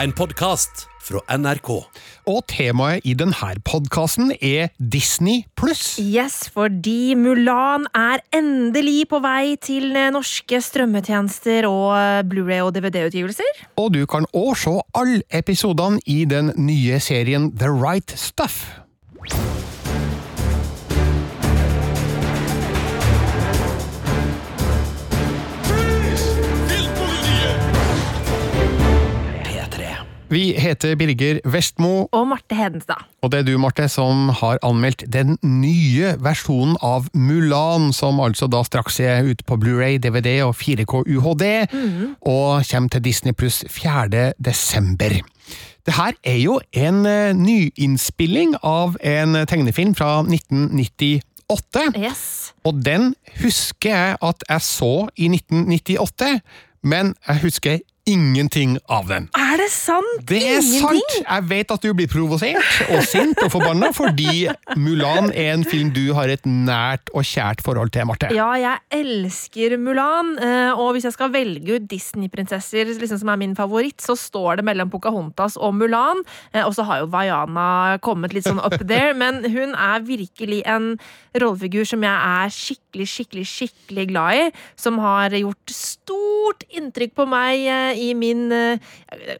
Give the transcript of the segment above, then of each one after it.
En podkast fra NRK. Og temaet i denne podkasten er Disney pluss. Yes, fordi Mulan er endelig på vei til eh, norske strømmetjenester og eh, Blu-ray og DVD-utgivelser. Og du kan òg se alle episodene i den nye serien The Right Stuff. Vi heter Birger Vestmo, Og Marte Hedenstad. og det er du, Marte, som har anmeldt den nye versjonen av Mulan, som altså da straks er ute på Blu-ray, DVD og 4K UHD, og kommer til Disney pluss 4. desember. Det her er jo en eh, nyinnspilling av en tegnefilm fra 1998. Yes. Og den husker jeg at jeg så i 1998, men jeg husker ingenting av den. Er det sant? Det er Ingenting? sant! Jeg vet at du blir provosert og sint og forbanna fordi Mulan er en film du har et nært og kjært forhold til, Marte. Ja, jeg elsker Mulan, eh, og hvis jeg skal velge ut Disney-prinsesser liksom, som er min favoritt, så står det mellom Pocahontas og Mulan. Eh, Og så har jo Vaiana kommet litt sånn up there, men hun er virkelig en rollefigur som jeg er skikkelig, skikkelig, skikkelig glad i. Som har gjort stort inntrykk på meg eh, i min eh,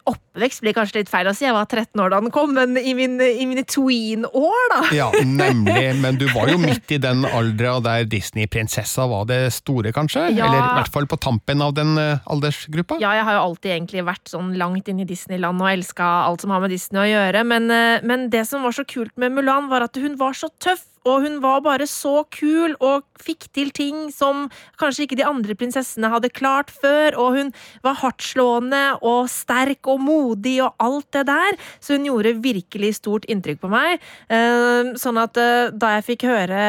Oppvekst blir kanskje litt feil å si, jeg var 13 år da den kom, men i, min, i mine tween-år, da. Ja, nemlig. Men du var jo midt i den aldra der Disney-prinsessa var det store, kanskje? Ja. Eller i hvert fall på tampen av den eh, aldersgruppa? Ja, jeg har jo alltid egentlig vært sånn langt inn i Disneyland og elska alt som har med Disney å gjøre, men, eh, men det som var så kult med Mulan, var at hun var så tøff. Og hun var bare så kul og fikk til ting som kanskje ikke de andre prinsessene hadde klart før. Og hun var hardtslående og sterk og modig og alt det der. Så hun gjorde virkelig stort inntrykk på meg. Eh, Sånn at eh, da jeg fikk høre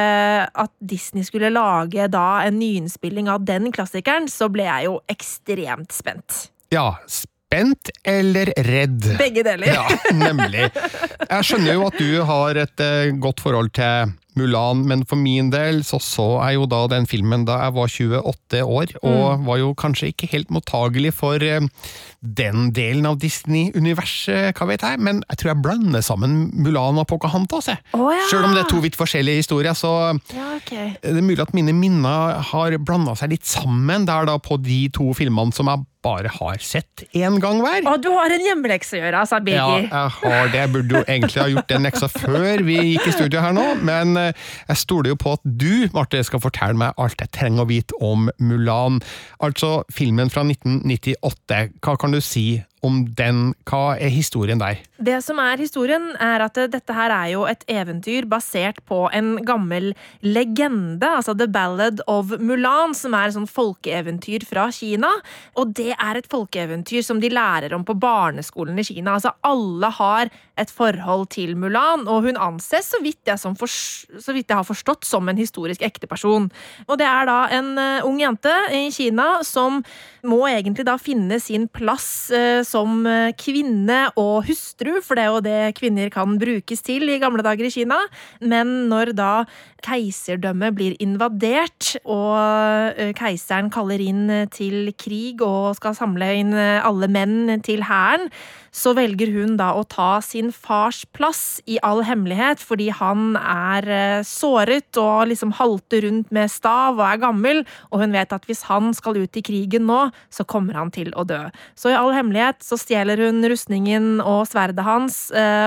at Disney skulle lage da en nyinnspilling av den klassikeren, så ble jeg jo ekstremt spent. Ja, spent eller redd? Begge deler. Ja, nemlig. Jeg skjønner jo at du har et eh, godt forhold til Mulan, men for min del så så jeg jo da den filmen da jeg var 28 år, og var jo kanskje ikke helt mottagelig for eh, den delen av Disney-universet, hva vet jeg, men jeg tror jeg blander sammen Mulan og Pocahontas, jeg. Oh, ja. Selv om det er to vidt forskjellige historier, så Ja, okay. det er mulig at mine minner har blanda seg litt sammen der da på de to filmene som jeg bare har sett én gang hver. Å, du har en hjemmelekse å gjøre, sa Ja, jeg har det. Jeg burde jo egentlig ha gjort den leksa før vi gikk i studio her nå, men eh, jeg stoler jo på at du, Marte, skal fortelle meg alt jeg trenger å vite om Mulan. Altså filmen fra 1998. Hva kan du si om den? Hva er historien der? Det som er historien, er at dette her er jo et eventyr basert på en gammel legende, altså The Ballad of Mulan, som er et sånt folkeeventyr fra Kina. Og det er et folkeeventyr som de lærer om på barneskolen i Kina. Altså alle har et forhold til Mulan, og hun anses, så vidt jeg, fors- så vidt jeg har forstått, som en historisk ekte person. Og det er da en eh, ung jente i Kina som må egentlig da finne sin plass eh, som eh, kvinne og hustru, for det er jo det kvinner kan brukes til i gamle dager i Kina. Men når da keiserdømmet blir invadert, og eh, keiseren kaller inn eh, til krig og skal samle inn eh, alle menn til hæren, så velger hun da å ta sin fars plass i all hemmelighet, fordi han er såret og liksom halter rundt med stav og er gammel, og hun vet at hvis han skal ut i krigen nå, så kommer han til å dø. Så i all hemmelighet så stjeler hun rustningen og sverdet hans,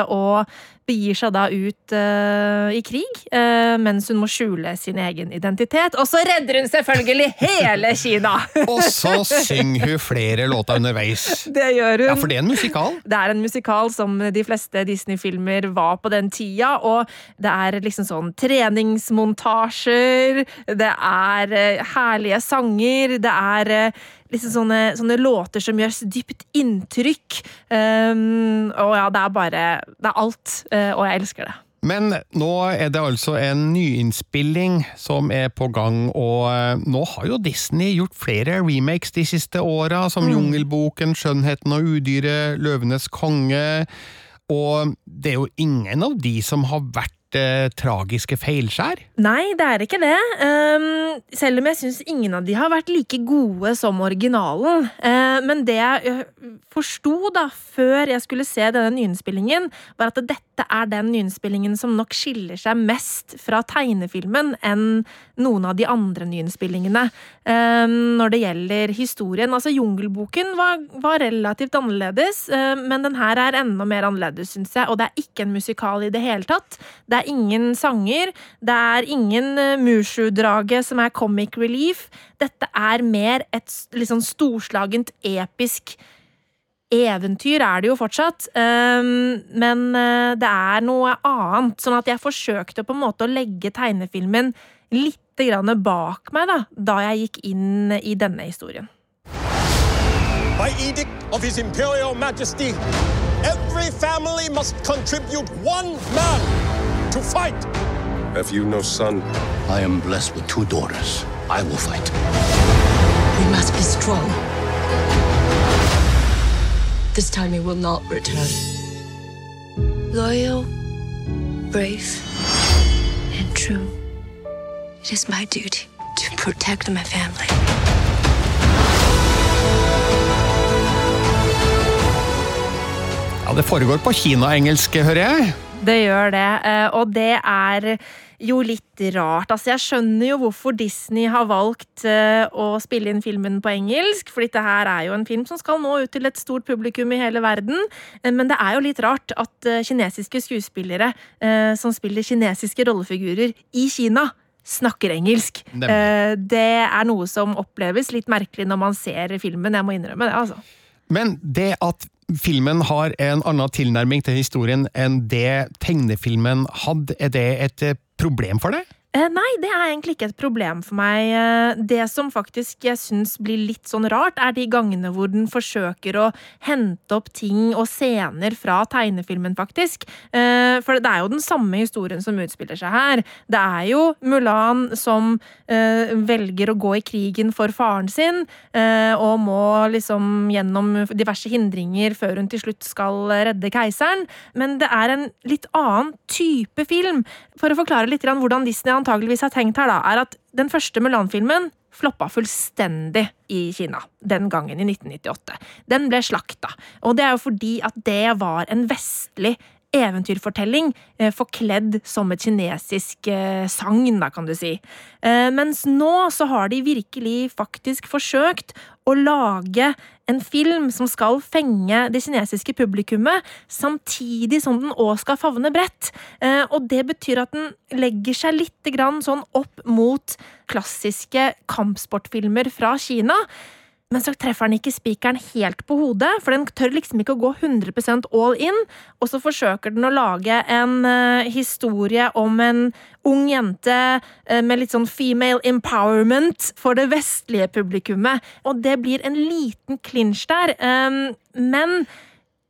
og begir seg da ut uh, i krig, uh, mens hun må skjule sin egen identitet. Og så redder hun selvfølgelig hele Kina! Og så synger hun flere låter underveis. Det gjør hun. Ja, for det er en musikal. Det er en musikal som de fleste Disney-filmer var på den tida, og det er liksom sånn treningsmontasjer, det er uh, herlige sanger, det er liksom sånne, sånne låter som gjør så dypt inntrykk. Um, og ja, det er bare Det er alt, eh, og jeg elsker det. Men nå er det altså en nyinnspilling som er på gang, og eh, nå har jo Disney gjort flere remakes de siste åra, som Jungelboken, Skjønnheten og udyret, Løvenes konge, og det er jo ingen av de som har vært vært eh, tragiske feilskjær? Nei, det er ikke det. Um, selv om jeg syns ingen av de har vært like gode som originalen. Uh, men det jeg forsto da, før jeg skulle se denne nyinnspillingen, var at dette er den nyinnspillingen som nok skiller seg mest fra tegnefilmen enn noen av de andre nyinnspillingene um, når det gjelder historien. Altså, Jungelboken var, var relativt annerledes, uh, men den her er enda mer annerledes, syns jeg. Og det er ikke en musikal i det hele tatt. Det er ingen sanger. Det er ingen uh, Mushu-drage som er comic relief. Dette er mer et litt sånn storslagent, episk eventyr er det jo fortsatt, um, men uh, det er noe annet. Sånn at jeg forsøkte på en måte å legge tegnefilmen litt bak meg da, da jeg gikk inn i denne historien. By edict of His Imperial Majesty, every family must contribute one man to fight. Have you no son? I am blessed with two daughters. I will fight. We must be strong. This time he will not return. Loyal, brave, and true. It is my duty to protect my family. Ja, Det foregår på kinaengelsk, hører jeg. Det gjør det, eh, og det er jo litt rart. Altså, jeg skjønner jo hvorfor Disney har valgt eh, å spille inn filmen på engelsk, for dette her er jo en film som skal nå ut til et stort publikum i hele verden. Eh, men det er jo litt rart at kinesiske skuespillere som spiller kinesiske rollefigurer i Kina, snakker engelsk. Det er noe som oppleves litt merkelig når man ser filmen, jeg må innrømme det, altså. Men det at filmen har en annen tilnærming til historien enn det tegnefilmen hadde, er det et eh, problem for deg? Eh, nei, det er egentlig ikke et problem for meg. Eh, det som faktisk jeg syns blir litt sånn rart, er de gangene hvor den forsøker å hente opp ting og scener fra tegnefilmen, faktisk. Eh, for det er jo den samme historien som utspiller seg her. Det er jo Mulan som velger å gå i krigen for faren sin, og må liksom gjennom diverse hindringer før hun til slutt skal redde keiseren. Men det er en litt annen type film. For å forklare litt hvordan Disney antageligvis har tenkt her, da, er at den første Mulan-filmen floppa fullstendig i Kina den gangen, i 1998. Den ble slakta. Og det er jo fordi at det var en vestlig eventyrfortelling eh, forkledd som et kinesisk eh, sagn, kan du si. Eh, mens nå så har de virkelig faktisk forsøkt å lage en film som skal fenge det kinesiske publikummet, samtidig som den òg skal favne bredt. Og det betyr at den legger seg litt sånn opp mot klassiske kampsportfilmer fra Kina men så treffer den ikke spikeren helt på hodet, for den tør liksom ikke å gå 100% all in, og så forsøker den å lage en uh, historie om en ung jente uh, med litt sånn female empowerment for det vestlige publikummet, og det blir en liten clinch der, um, men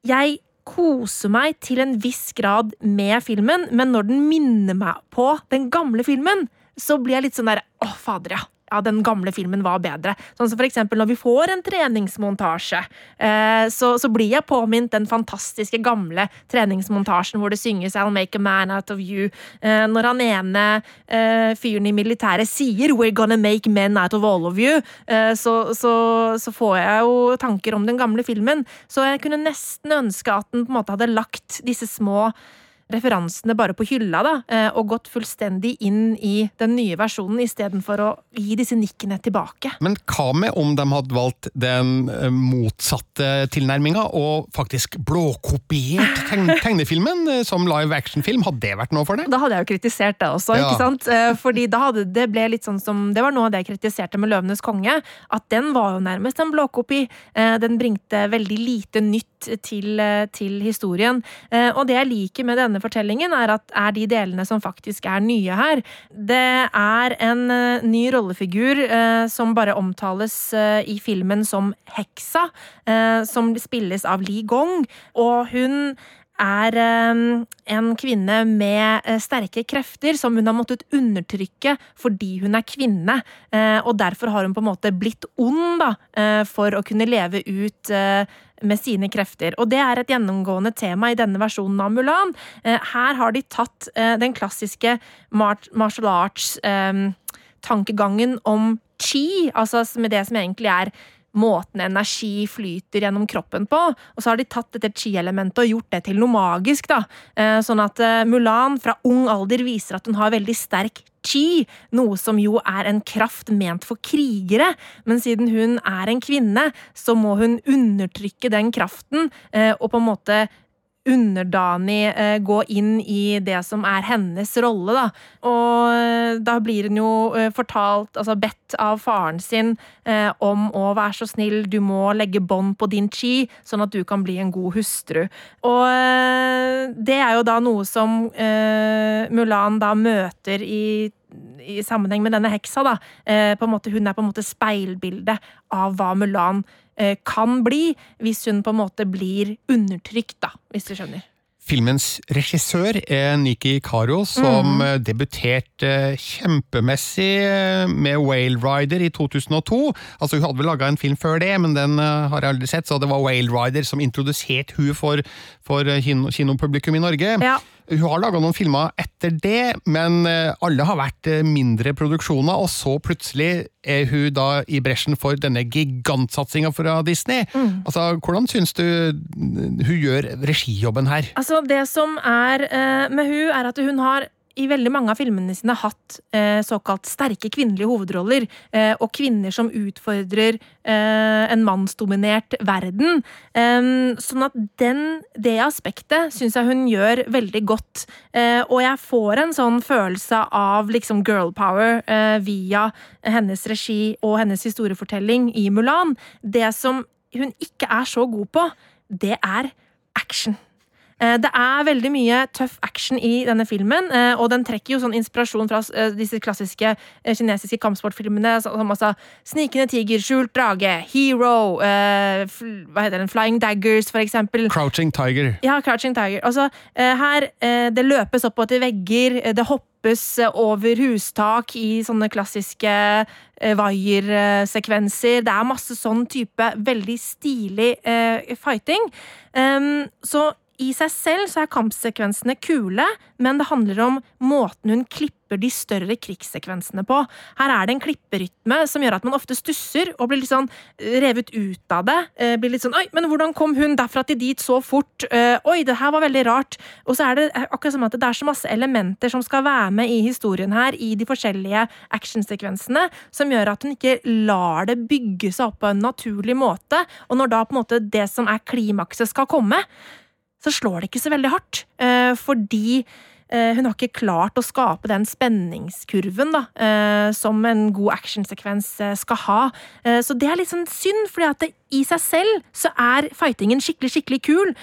jeg koser meg til en viss grad med filmen, men når den minner meg på den gamle filmen, så blir jeg litt sånn der Å, fader, ja ja, den gamle filmen var bedre. Sånn som for eksempel når vi får en treningsmontasje, eh, så, så, blir jeg påminnet den fantastiske gamle treningsmontasjen hvor det synges 'I'll make a man out of you'. Eh, når han ene eh, fyren i militæret sier 'We're gonna make men out of all of you', så, så, så, får jeg jo tanker om den gamle filmen. Så jeg kunne nesten ønske at den på en måte hadde lagt disse små referansene bare på hylla, da, eh, og gått fullstendig inn i den nye versjonen istedenfor å gi disse nikkene tilbake. Men hva med om de hadde valgt den eh, motsatte tilnærminga, og faktisk blåkopiert tegnefilmen eh, som live action-film? Hadde det vært noe for det? Da hadde jeg jo kritisert det også, ja. ikke sant? Fordi da hadde det ble litt sånn som Det var noe av det jeg kritiserte med Løvenes konge, at den var jo nærmest en blåkopi. Den bringte veldig lite nytt til, til historien. Og det jeg liker med denne denne fortellingen, er, at, er de delene som faktisk er nye her. Det er en uh, ny rollefigur uh, som bare omtales uh, i filmen som Heksa, som spilles av Li Gong, og hun er en kvinne med sterke krefter som hun har måttet undertrykke fordi hun er kvinne. Og derfor har hun på en måte blitt ond, da, for å kunne leve ut med sine krefter. Og det er et gjennomgående tema i denne versjonen av Mulan. Eh, her har de tatt eh, den klassiske martial arts-tankegangen om chi, altså med det som egentlig er måten energi flyter gjennom kroppen på. Og så har de tatt dette chi-elementet og gjort det til noe magisk. da. Sånn at Mulan fra ung alder viser at hun har veldig sterk chi, noe som jo er en kraft ment for krigere. Men siden hun er en kvinne, så må hun undertrykke den kraften og på en måte underdanig eh, gå inn i det som er hennes rolle, da. Og eh, da blir hun jo eh, fortalt, altså bedt av faren sin eh, om å være så snill, du må legge bånd på din chi, sånn at du kan bli en god hustru. Og eh, det er jo da noe som eh, Mulan da møter i i sammenheng med denne heksa, da. på en måte, hun er på en måte speilbildet av hva Mulan Eh, kan bli, hvis hun på en måte blir undertrykt, da, hvis du skjønner. Filmens regissør er Niki Caro, som mm. debuterte kjempemessig eh, med Whale Rider i 2002. Altså Hun hadde vel laga en film før det, men den har jeg aldri sett, så det var Whale Rider som introduserte hun for, for kinopublikum i Norge. Ja. Hun har laga noen filmer etter det, men eh, alle har vært eh, mindre produksjoner, og så plutselig er hun da i bresjen for denne gigantsatsinga fra Disney. Mm. Altså, Hvordan syns du hun gjør regijobben her? Altså, Det som er med hun, er at hun har i veldig mange av filmene sine hatt eh, såkalt sterke kvinnelige hovedroller, eh, og kvinner som utfordrer eh, en mannsdominert verden. sånn at den, det aspektet syns jeg hun gjør veldig godt. Eh, og jeg får en sånn følelse av liksom girl power eh, via hennes regi og hennes historiefortelling i Mulan. Det som hun ikke er så god på, det er action. Eh, det er veldig mye tøff action i denne filmen, eh, og den trekker jo sånn inspirasjon fra eh, disse klassiske kinesiske kampsportfilmene som altså Snikende tiger, skjult drage, Hero, hva heter den, Flying Daggers, for eksempel. Crouching Tiger. Ja, Crouching Tiger. Altså, her Det løpes opp til vegger, det hoppes over hustak i sånne klassiske vaiersekvenser. Det er masse sånn type veldig stilig fighting. Um, så i seg selv så er kampsekvensene kule, men det handler om måten hun klipper de større krigssekvensene på. Her er det en klipperytme som gjør at man ofte stusser og blir litt sånn eh, revet ut av det. Eh, blir litt sånn 'oi, men hvordan kom hun derfra til dit så fort'? Eh, 'Oi, det her var veldig rart'. Og så er det akkurat som at det er så masse elementer som skal være med i historien her, i de forskjellige actionsekvensene, som gjør at hun ikke lar det bygge seg opp på en naturlig måte. Og når da på en måte det som er klimakset skal komme, så slår det ikke så veldig hardt. Eh, fordi eh, hun har ikke klart å skape den spenningskurven da, eh, som en god actionsekvens skal ha. Så det er litt sånn synd, fordi at det, i seg selv så er fightingen skikkelig, skikkelig kul.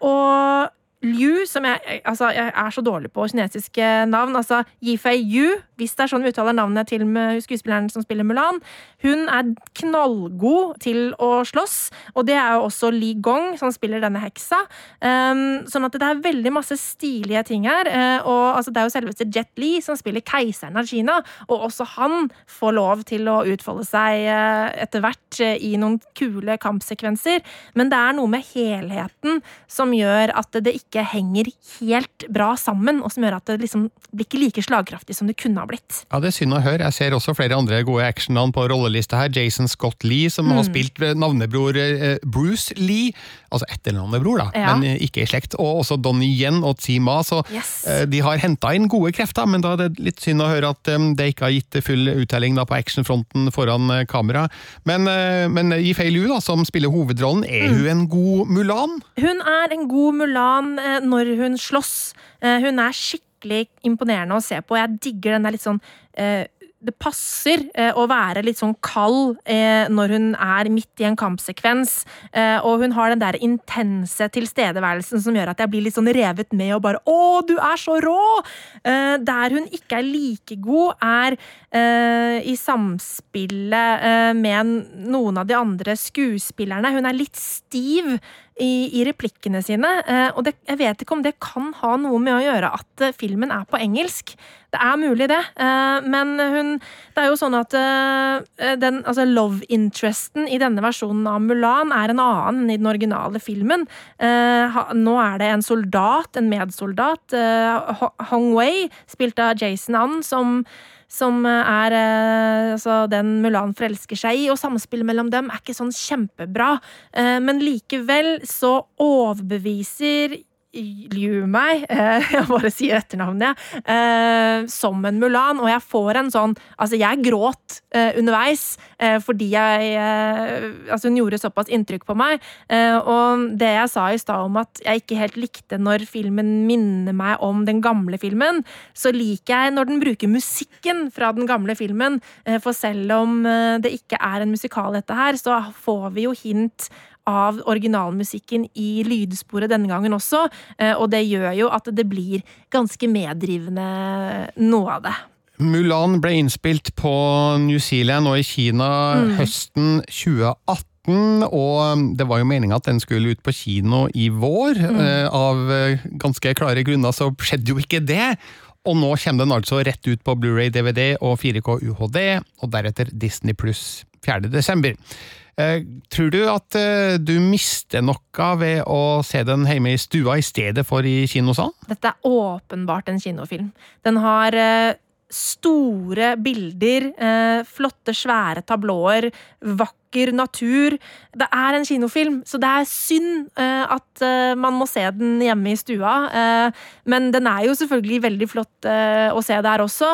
Og Liu, som jeg, altså, jeg er så dårlig på kinesiske navn, altså Yifei Yu, hvis det er sånn vi uttaler navnet til skuespilleren som spiller Mulan, hun er knallgod til å slåss, og det er jo også Li Gong som spiller denne heksa. Um, sånn at det er veldig masse stilige ting her, uh, og altså, det er jo selveste Jet Li som spiller keiseren av Kina, og også han får lov til å utfolde seg uh, etter hvert uh, i noen kule kampsekvenser, men det er noe med helheten som gjør at det ikke henger helt bra sammen, og som gjør at det liksom blir ikke like slagkraftig som det kunne ha blitt. Ja, Det er synd å høre. Jeg ser også flere andre gode actionnavn på rollelista her. Jason Scott Lee, som mm. har spilt navnebror eh, Bruce Lee. Altså etternavnebror, da, ja. men ikke i slekt. Og også Donnie Yen og Tima. Så yes. Eh, de har henta inn gode krefter, men da er det litt synd å høre at det ikke har gitt full uttelling da på actionfronten foran eh, kamera. Men, men Yifei Lu, da, som spiller hovedrollen, er mm. hun en god Mulan? Hun er en god Mulan når hun slåss. Hun er skikkelig imponerende å se på. Jeg digger den der litt sånn eh, det passer eh, å være litt sånn kald eh, når hun er midt i en kampsekvens. Eh, og hun har den der intense tilstedeværelsen som gjør at jeg blir litt sånn revet med og bare 'Å, du er så rå!' Eh, der hun ikke er like god, er eh, i samspillet eh, med noen av de andre skuespillerne. Hun er litt stiv i, i replikkene sine. Eh, og det, jeg vet ikke om det kan ha noe med å gjøre at eh, filmen er på engelsk. Det er mulig, det. Eh, men hun Det er jo sånn at den altså love interesten i denne versjonen av Mulan er en annen enn i den originale filmen. Nå er det en soldat, en medsoldat, Hong Wei, spilt av Jason Ann, som som er eh, altså, den Mulan forelsker seg i, og samspillet mellom dem er ikke sånn kjempebra. Eh, men likevel så overbeviser Liu meg, jeg bare sier etternavnet, eh, som en Mulan, og jeg får en sånn Altså, jeg gråt eh, underveis eh, fordi jeg Altså, hun gjorde såpass inntrykk på meg, og det jeg sa i stad om at jeg ikke helt likte når filmen minner meg om den gamle filmen, så liker jeg når den bruker musikken fra den gamle filmen, for selv om det ikke er en musikal, dette her, så får vi jo hint av originalmusikken i lydsporet denne gangen også, eh, og det gjør jo at det blir ganske meddrivende, noe av det. Mulan ble innspilt på New Zealand og i Kina høsten 2018. Og det var jo meninga at den skulle ut på kino i vår. Eh, Av eh, ganske klare grunner så skjedde jo ikke det. Og nå kommer den altså rett ut på Blu-ray DVD og 4K UHD, og deretter Disney pluss 4. Eh, tror du at eh, du mister noe ved å se den hjemme i stua i stedet for i kinosalen? Dette er åpenbart en kinofilm. Den har eh, store bilder, flotte, svære tablåer, vakker natur. Det er en kinofilm, så det er synd at man må se den hjemme i stua. Men den er jo selvfølgelig veldig flott å se der også,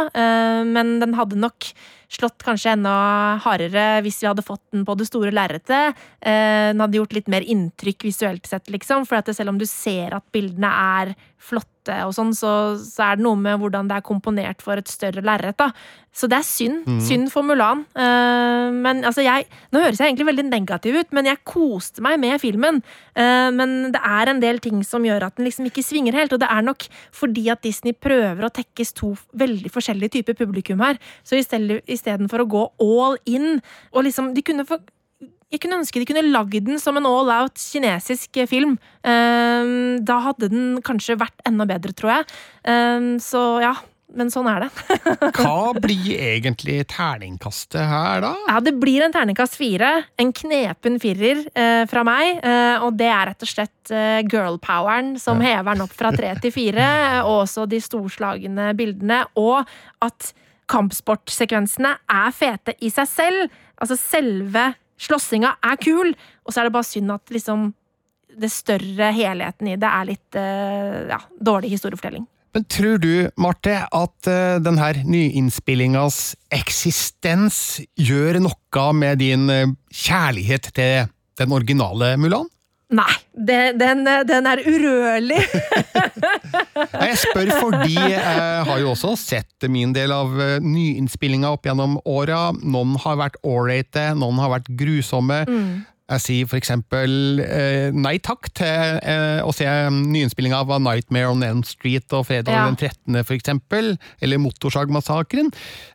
men den hadde nok slått kanskje enda hardere hvis vi hadde fått den på det store lerretet. Eh, den hadde gjort litt mer inntrykk visuelt sett, liksom. For at selv om du ser at bildene er flotte og sånn, så, så er det noe med hvordan det er komponert for et større lerret. Så det er synd. Synd for Mulan. Eh, men altså, jeg Nå høres jeg egentlig veldig negativ ut, men jeg koste meg med filmen. Eh, men det er en del ting som gjør at den liksom ikke svinger helt, og det er nok fordi at Disney prøver å tekkes to veldig forskjellige typer publikum her. Så istedenfor å gå all in og liksom De kunne få jeg kunne ønske de kunne lagd den som en all out kinesisk film. Ehm, da hadde den kanskje vært enda bedre, tror jeg. Ehm, så ja, men sånn er det. Hva blir egentlig terningkastet her, da? Ja, Det blir en terningkast fire. En knepen firer eh, fra meg. Eh, og det er rett og slett eh, girl-poweren som hever den opp fra tre til fire. Og også de storslagne bildene. Og at kampsportsekvensene er fete i seg selv. Altså selve slåssinga er kul, og så er det bare synd at liksom det større helheten i det er litt eh, ja, dårlig historiefortelling. Men tror du, Marte, at uh, den her nyinnspillingas eksistens gjør noe med din eh, kjærlighet til den originale Mulan? Nei, det, den, den er urørlig. Jeg spør fordi jeg har jo også sett min del av uh, nyinnspillinga opp gjennom åra. Noen har vært ålreite, noen har vært grusomme. Jeg sier for eksempel eh, nei takk til eh, å se nyinnspillinga av A Nightmare on Elm Street og fredag Ja. den 13., for eksempel, eller Motorsagmassakren.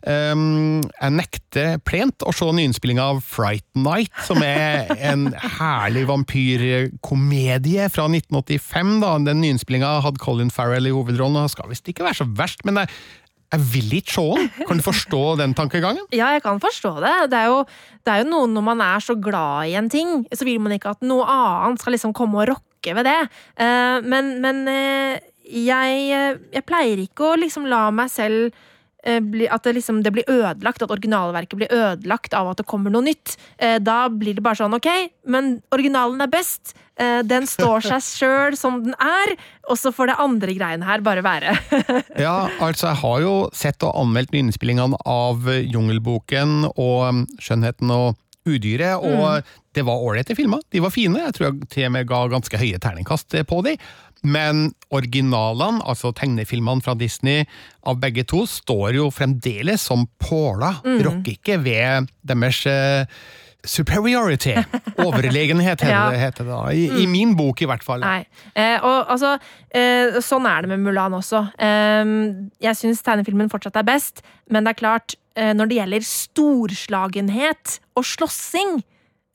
Um, jeg nekter plent å se nyinnspillinga av Fright Night, som er en herlig vampyrkomedie fra 1985. da. Den nyinnspillinga hadde Colin Farrell i hovedrollen, og skal visst ikke være så verst, men jeg, jeg vil ikke se den. Kan du forstå den tankegangen? Ja, jeg kan forstå det. Det er, jo, det er jo noe når man er så glad i en ting, så vil man ikke at noe annet skal liksom komme og rokke ved det. Eh, men men eh, jeg, jeg pleier ikke å liksom la meg selv eh, at det, liksom, det blir ødelagt, at originalverket blir ødelagt av at det kommer noe nytt. Eh, da blir det bare sånn, ok, men originalen er best. Eh, den står seg sjøl som den er, og så får det andre greiene her bare være. Ja, altså jeg har jo sett og anmeldt nyinnspillingene av Jungelboken og um, Skjønnheten og udyret, og det var ålreite filmer. De var fine, jeg tror jeg til og med ga ganske høye terningkast på de. Men originalene, altså tegnefilmene fra Disney av begge to, står jo fremdeles som påler. Rokker ikke ved deres eh, superiority. Overlegenhet, heter, Ja. heter det da. I, I min bok, i hvert fall. Nei. Eh, og altså, eh, sånn er det med Mulan også. Eh, jeg syns tegnefilmen fortsatt er best, men det er klart, eh, når det gjelder storslagenhet og slåssing,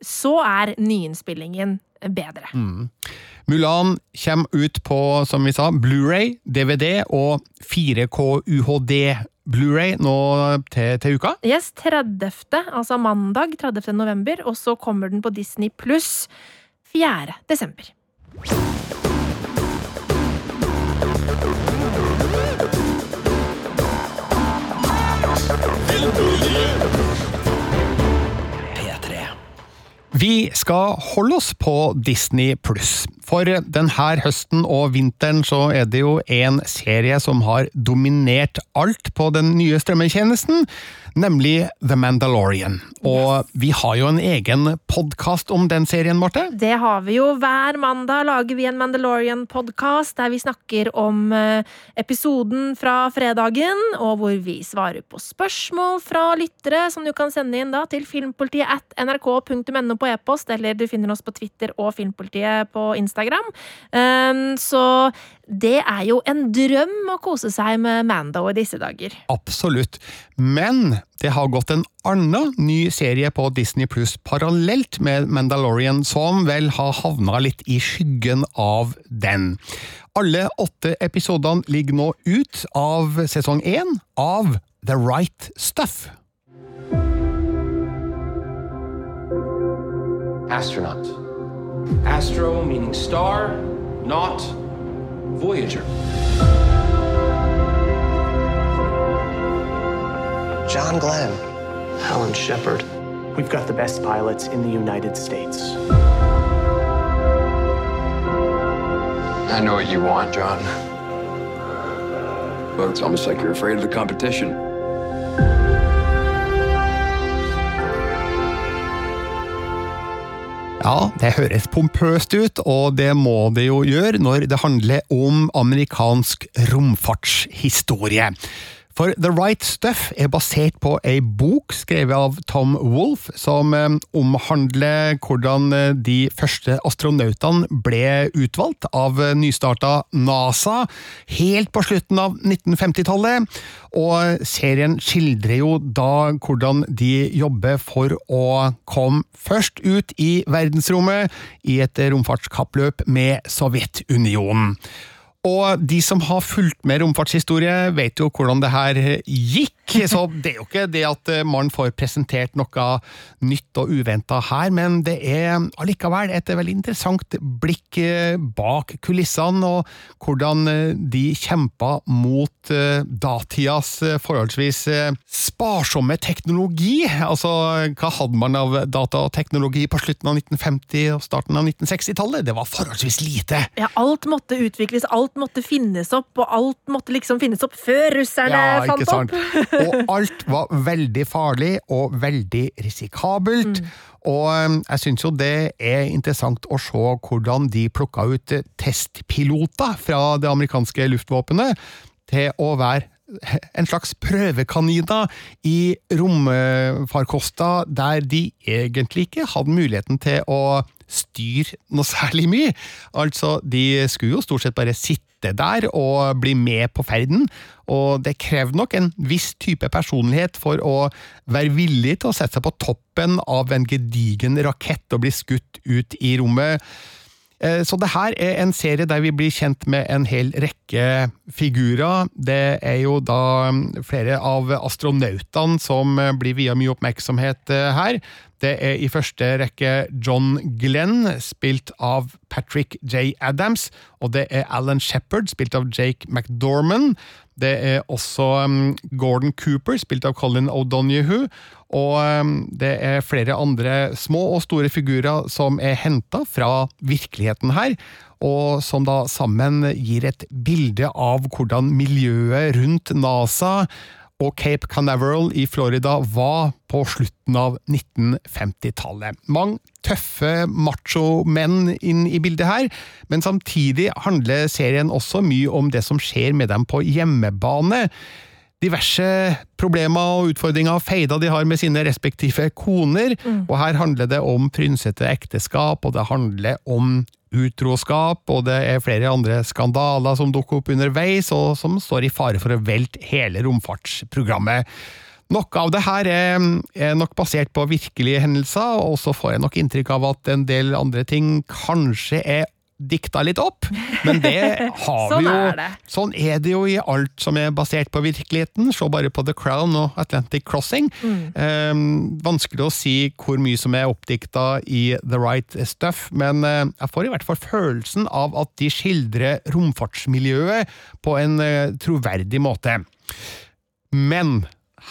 så er nyinnspillingen bedre. Mulan kommer ut på, som vi sa, Blu-ray, DVD og 4K UHD Blu-ray nå til, til uka. Yes, 30., altså mandag 30. november, og så kommer den på Disney pluss 4. desember. Vi skal holde oss på Disney pluss. For denne høsten og vinteren så er det jo en serie som har dominert alt på den nye strømmetjenesten, nemlig The Mandalorian. Og vi har jo en egen podkast om den serien, Marte. Det har vi jo. Hver mandag lager vi en Mandalorian-podkast der vi snakker om eh, episoden fra fredagen, og hvor vi svarer på spørsmål fra lyttere som du kan sende inn da til filmpolitiet at nrk.no på e-post, eller du finner oss på Twitter og Filmpolitiet på Instagram. Um, så det er jo en drøm å kose seg med Mando i disse dager. Absolutt. Men det har gått en annen ny serie på Disney Pluss parallelt med Mandalorian, som vel har havna litt i skyggen av den. Alle åtte episodene ligger nå ut av sesong én av The Right Stuff. Astronaut. Astro meaning star, not Voyager. John Glenn. Alan Shepard. We've got the best pilots in the United States. I know what you want, John. But it's almost like you're afraid of the competition. Ja, det høres pompøst ut, og det må det jo gjøre når det handler om amerikansk romfartshistorie. For The Right Stuff er basert på ei bok skrevet av Tom Wolfe, som eh, omhandler hvordan eh, de første astronautene ble utvalgt av eh, nystarta NASA helt på slutten av 1950-tallet. Og serien skildrer jo da hvordan de jobber for å komme først ut i verdensrommet i et romfartskappløp med Sovjetunionen. Og de som har fulgt med romfartshistorie, vet jo hvordan det her gikk. Så det er jo ikke det at man får presentert noe nytt og uventa her, men det er allikevel et veldig interessant blikk bak kulissene, og hvordan de kjempa mot datidas forholdsvis sparsomme teknologi. Altså, hva hadde man av datateknologi på slutten av 1950- og starten av 1960-tallet? Det var forholdsvis lite. Ja, alt måtte utvikles, alt måtte finnes opp, og alt måtte liksom finnes opp før russerne Ja, fant opp. Og alt var veldig farlig og veldig risikabelt. Og um, jeg syns jo det er interessant å se hvordan de plukka ut testpiloter fra det amerikanske luftvåpenet til å være en slags prøvekaniner i romfarkoster der de egentlig ikke hadde muligheten til å styre noe særlig mye. Altså, de skulle jo stort sett bare sitte der og bli med på ferden, og det krevde nok en viss type personlighet for å være villig til å sette seg på toppen av en gedigen rakett og bli skutt ut i rommet. Eh, Så det her er en serie der vi blir kjent med en hel rekke figurer. Det er jo da mm, flere av astronautene som eh, blir via mye oppmerksomhet eh, her. Det er i første rekke John Glenn, spilt av Patrick J. Adams, og det er Alan Shepherd, spilt av Jake McDorman. Det er også um, Gordon Cooper, spilt av Colin O'Donoghue, og um, det er flere andre små og store figurer som er henta fra virkeligheten her, og som da sammen gir et bilde av hvordan miljøet rundt NASA og Cape Canaveral i Florida var på slutten av 1950-tallet. Mange tøffe macho-menn inn i bildet her, men samtidig handler serien også mye om det som skjer med dem på hjemmebane. Diverse problemer og utfordringer og feider de har med sine respektive koner, og her handler det om prynsete ekteskap, og det handler om utroskap, og det er flere andre skandaler som dukker opp underveis, og som står i fare for å velte hele romfartsprogrammet. Noe av det her er, er nok basert på virkelige hendelser, og så får jeg nok inntrykk av at en del andre ting kanskje er dikta litt opp, men det har Sånn vi jo er det. Sånn er det jo i alt som er basert på virkeligheten. Se bare på The Crown og Atlantic Crossing. Mm. Eh, vanskelig å si hvor mye som er oppdikta i The Right Stuff, men eh, jeg får i hvert fall følelsen av at de skildrer romfartsmiljøet på en eh, troverdig måte. Men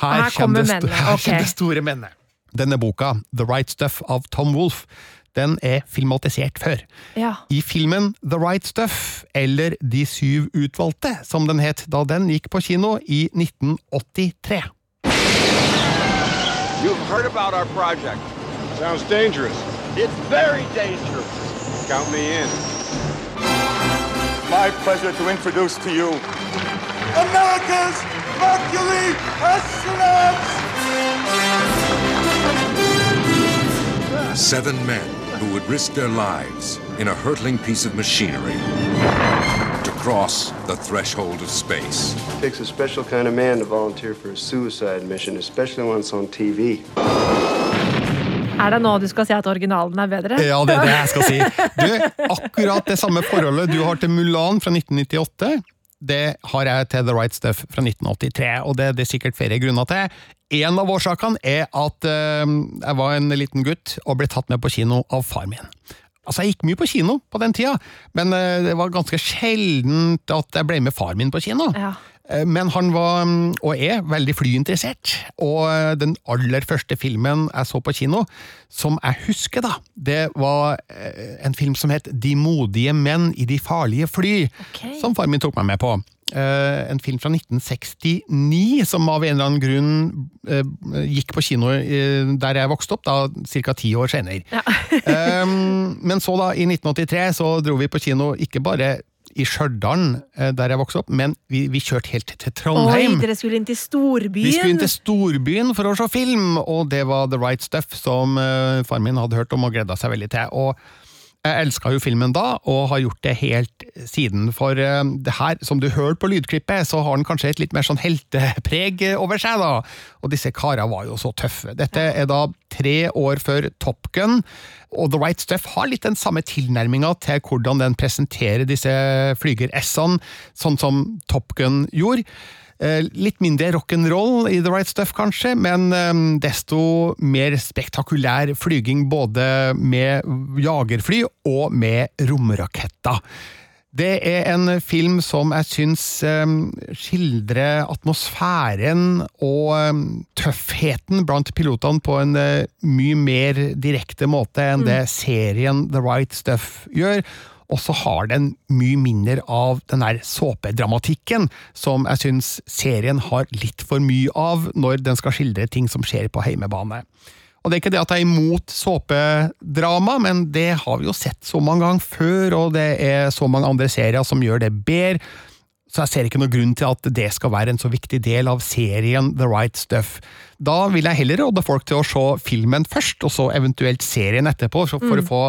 her, Her kommer det, sto- okay. store mennet. Denne boka, The Right Stuff av Tom Wolfe, den er filmatisert før. Ja. I filmen The Right Stuff, eller De syv utvalgte, som den het da den gikk på kino i 1983. You've heard about our project. Sounds dangerous. It's very dangerous. Count me in. My pleasure to introduce to you America's Mercury astronauts! Seven men who would risk their lives in a hurtling piece of machinery to cross the threshold of space. takes a special kind of man to volunteer for a suicide mission, especially when it's on TV. Er det nå du skal si at originalen er bedre? Ja, det er det jeg skal si. Du, akkurat det samme forholdet du har til Mulan fra 1998, det har jeg til The Right Stuff fra 1983, og det er det sikkert flere grunner til. En av årsakene er at eh, jeg var en liten gutt og ble tatt med på kino av far min. Altså, Jeg gikk mye på kino på den tida, men eh, det var ganske sjeldent at jeg ble med far min på kino. Ja. Eh, Men han var, mm, og er, veldig flyinteressert, og eh, den aller første filmen jeg så på kino, som jeg husker da, det var eh, en film som het De modige menn i de farlige fly, som far min tok meg med på. Eh, En film fra 1969, som av en eller annen grunn eh, gikk på kino der jeg vokste opp, da ca. ti år senere. Um, men så, da, i 1983, så dro vi på kino ikke bare i Stjørdal, eh, der jeg vokste opp, men vi, vi kjørte helt til Oi, Trondheim. dere skulle inn til storbyen! Vi skulle inn til storbyen for å se film, og det var The Right Stuff som far min hadde hørt om og gleda seg veldig til. Og jeg elska jo filmen da, og har gjort det helt siden. For eh, det her, som du hørte på lydklippet, så har den kanskje et litt mer sånn heltepreg over seg, da. Og disse kara var jo så tøffe. Dette er da tre år før Top Gun, og The Right Stuff har litt den samme tilnærminga til hvordan den presenterer disse flyger-S-ene, sånn som Top Gun gjorde. Eh, Litt mindre rock'n'roll i The Right Stuff, kanskje, men eh, desto mer spektakulær flyging både med jagerfly og med romraketter. Det er en film som jeg syns eh, skildrer atmosfæren og tøffheten blant pilotene på en mye mer direkte måte enn det serien The Right Stuff gjør. Og så har den mye mindre av den der såpedramatikken som jeg syns serien har litt for mye av når den skal skildre ting som skjer på heimebane. Og det er ikke det at jeg er imot såpedrama, men det har vi jo sett så mange ganger før, og det er så mange andre serier som gjør det bedre. Så jeg ser ikke noen grunn til at det skal være en så viktig del av serien The Right Stuff. Da vil jeg heller råde folk til å se filmen først, og så eventuelt serien etterpå, så for Mm. å få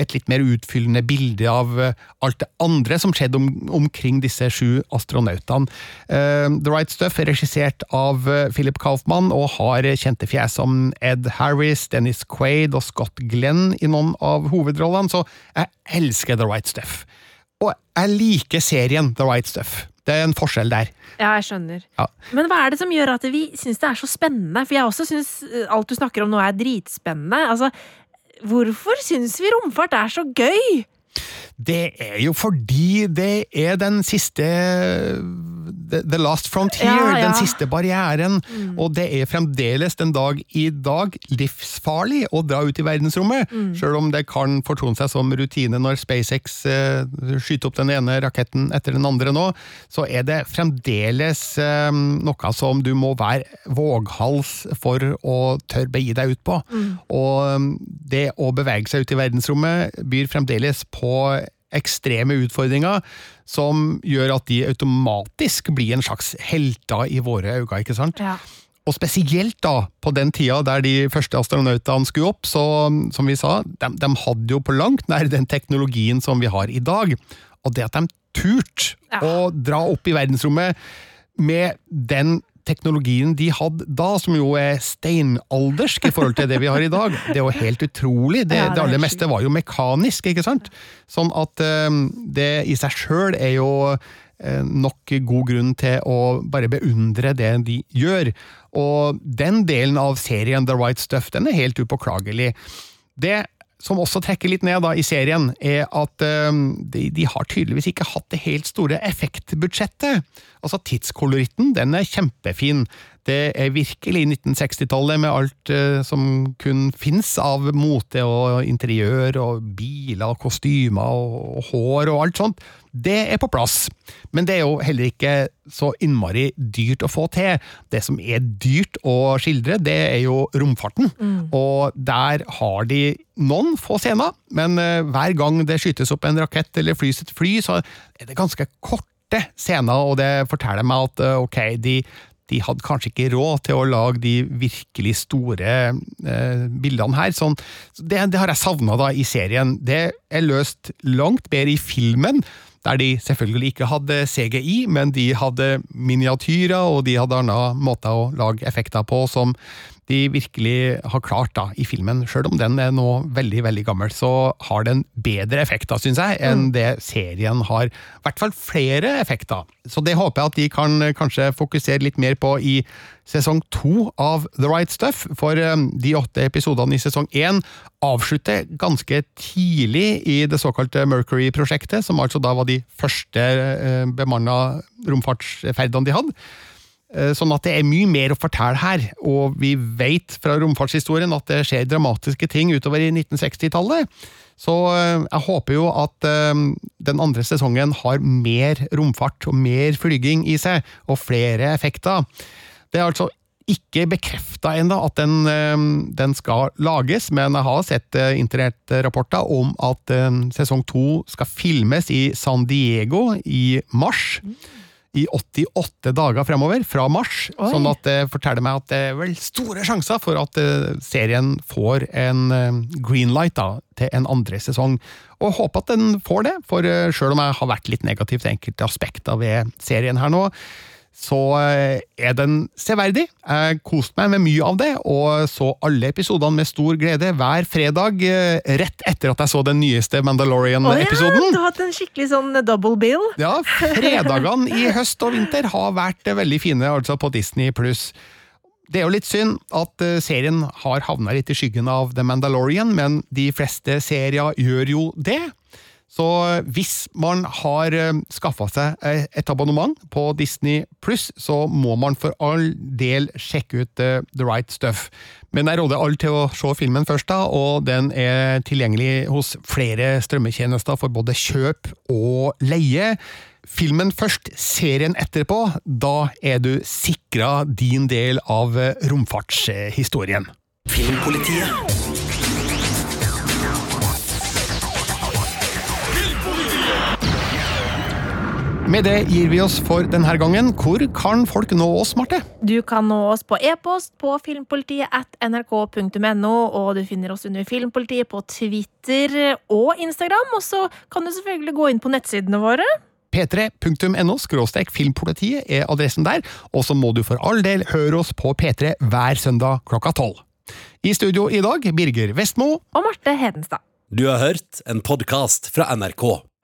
et litt mer utfyllende bilde av eh, alt det andre som skjedde om, omkring disse sju astronautene. Uh, The Right Stuff er regissert av eh, Philip Kaufman, og har kjente fjes som Ed Harris, Dennis Quaid og Scott Glenn i noen av hovedrollene, så jeg elsker The Right Stuff. Og jeg liker serien The Right Stuff. Det er en forskjell der. Ja, jeg skjønner. Ja. Men hva er det som gjør at vi syns det er så spennende? For jeg også syns eh, alt du snakker om nå er dritspennende. Altså, hvorfor syns vi romfart er så gøy? Det er jo fordi det er den siste The, the last frontier, Ja, ja. den siste barrieren. Mm. Og det er fremdeles den dag i dag livsfarlig å dra ut i verdensrommet. Mm. Selv om det kan fortone seg som rutine når SpaceX eh, skyter opp den ene raketten etter den andre nå, så er det fremdeles eh, noe som du må være våghals for å tørre begi deg ut på. Mm. Og um, det å bevege seg ut i verdensrommet byr fremdeles på ekstreme utfordringer som gjør at de automatisk blir en slags helter i våre øyne, ikke sant? Ja. Og spesielt da, på den tida der de første astronautene skulle opp, så som vi sa, de, de hadde jo på langt nær den teknologien som vi har i dag. Og det at de turte å dra opp i verdensrommet med den teknologien de hadde da, som jo er steinaldersk i forhold til det vi har i dag, det er jo helt utrolig. Det, det aller meste var jo mekanisk, ikke sant? Sånn at eh, det i seg sjøl er jo eh, nok god grunn til å bare beundre det de gjør. Og den delen av serien The Right Stuff, den er helt upåklagelig. Det som også trekker litt ned da i serien, er at um, de, de har tydeligvis ikke hatt det helt store effektbudsjettet. Altså Tidskoloritten den er kjempefin. Det er virkelig 1960-tallet med alt uh, som kun fins av mote og interiør og biler og kostymer og, og hår og alt sånt. Det er på plass, men det er jo heller ikke så innmari dyrt å få til. Det som er dyrt å skildre, det er jo romfarten, og der har de noen få scener, men eh, hver gang det skytes opp en rakett eller flys et fly, så er det ganske korte scener, og det forteller meg at eh, ok, de de hadde kanskje ikke råd til å lage de virkelig store eh, bildene her. Sånn, det, det har jeg savna i serien. Det er løst langt bedre i filmen, der de selvfølgelig ikke hadde CGI, men de hadde miniatyrer, og de hadde andre måter å lage effekter på som de virkelig har klart da, i filmen. Sjøl om den er nå veldig veldig gammel, så har den bedre effekter, syns jeg, enn Mm. det serien har. I hvert fall flere effekter. Så det håper jeg at de kan eh, kanskje fokusere litt mer på i sesong to av The Right Stuff, for eh, de åtte episodene i sesong én avslutter ganske tidlig i det såkalte Mercury-prosjektet, som altså da var de første eh, bemanna romfartsferdene de hadde. Eh, Sånn at det er mye mer å fortelle her, og vi vet fra romfartshistorien at det skjer dramatiske ting utover i 1960-tallet. Så eh, jeg håper jo at eh, den andre sesongen har mer romfart og mer flyging i seg, og flere effekter. Det er altså ikke bekrefta ennå at den, den skal lages, men jeg har sett internettrapporter om at sesong to skal filmes i San Diego i mars i 88 dager fremover, fra mars. Oi. Sånn at det forteller meg at det er vel store sjanser for at eh, serien får en eh, green light da, til en andre sesong. Og håper at den får det, for sjøl selv om jeg har vært litt negativ til enkelte aspekter ved serien her nå, så eh, er den severdig. Jeg koste meg med mye av det, og så alle episodene med stor glede hver fredag, eh, rett etter at jeg så den nyeste Mandalorian-episoden. Mandalorian-episoden. du har hatt en skikkelig sånn double bill. Ja, fredagene i høst og vinter har vært eh, veldig fine, altså på Disney pluss. Det er jo litt synd at eh, serien har havna litt i skyggen av The Mandalorian, men de fleste serier gjør jo det. Så eh, hvis man har skaffa seg eh, et abonnement på Disney pluss, så må man for all del sjekke ut eh, The Right Stuff. Men jeg råder alle til å se filmen først, da, og den er tilgjengelig hos flere strømmetjenester for både kjøp og leie. Filmen først, serien etterpå. Da er du sikra din del av eh, romfartshistorien. Filmpolitiet. Med det gir vi oss for denne gangen. Hvor kan folk nå oss, Marte? Du kan nå oss på e-post på filmpolitiet at nrk.no, og du finner oss under Filmpolitiet på Twitter og Instagram. Og så kan du selvfølgelig gå inn på nettsidene våre. p3.no filmpolitiet er adressen der, og så må du for all del høre oss på P3 hver søndag klokka tolv. I studio i dag, Birger Vestmo. Og Marte Hedenstad. Du har hørt en podkast fra NRK.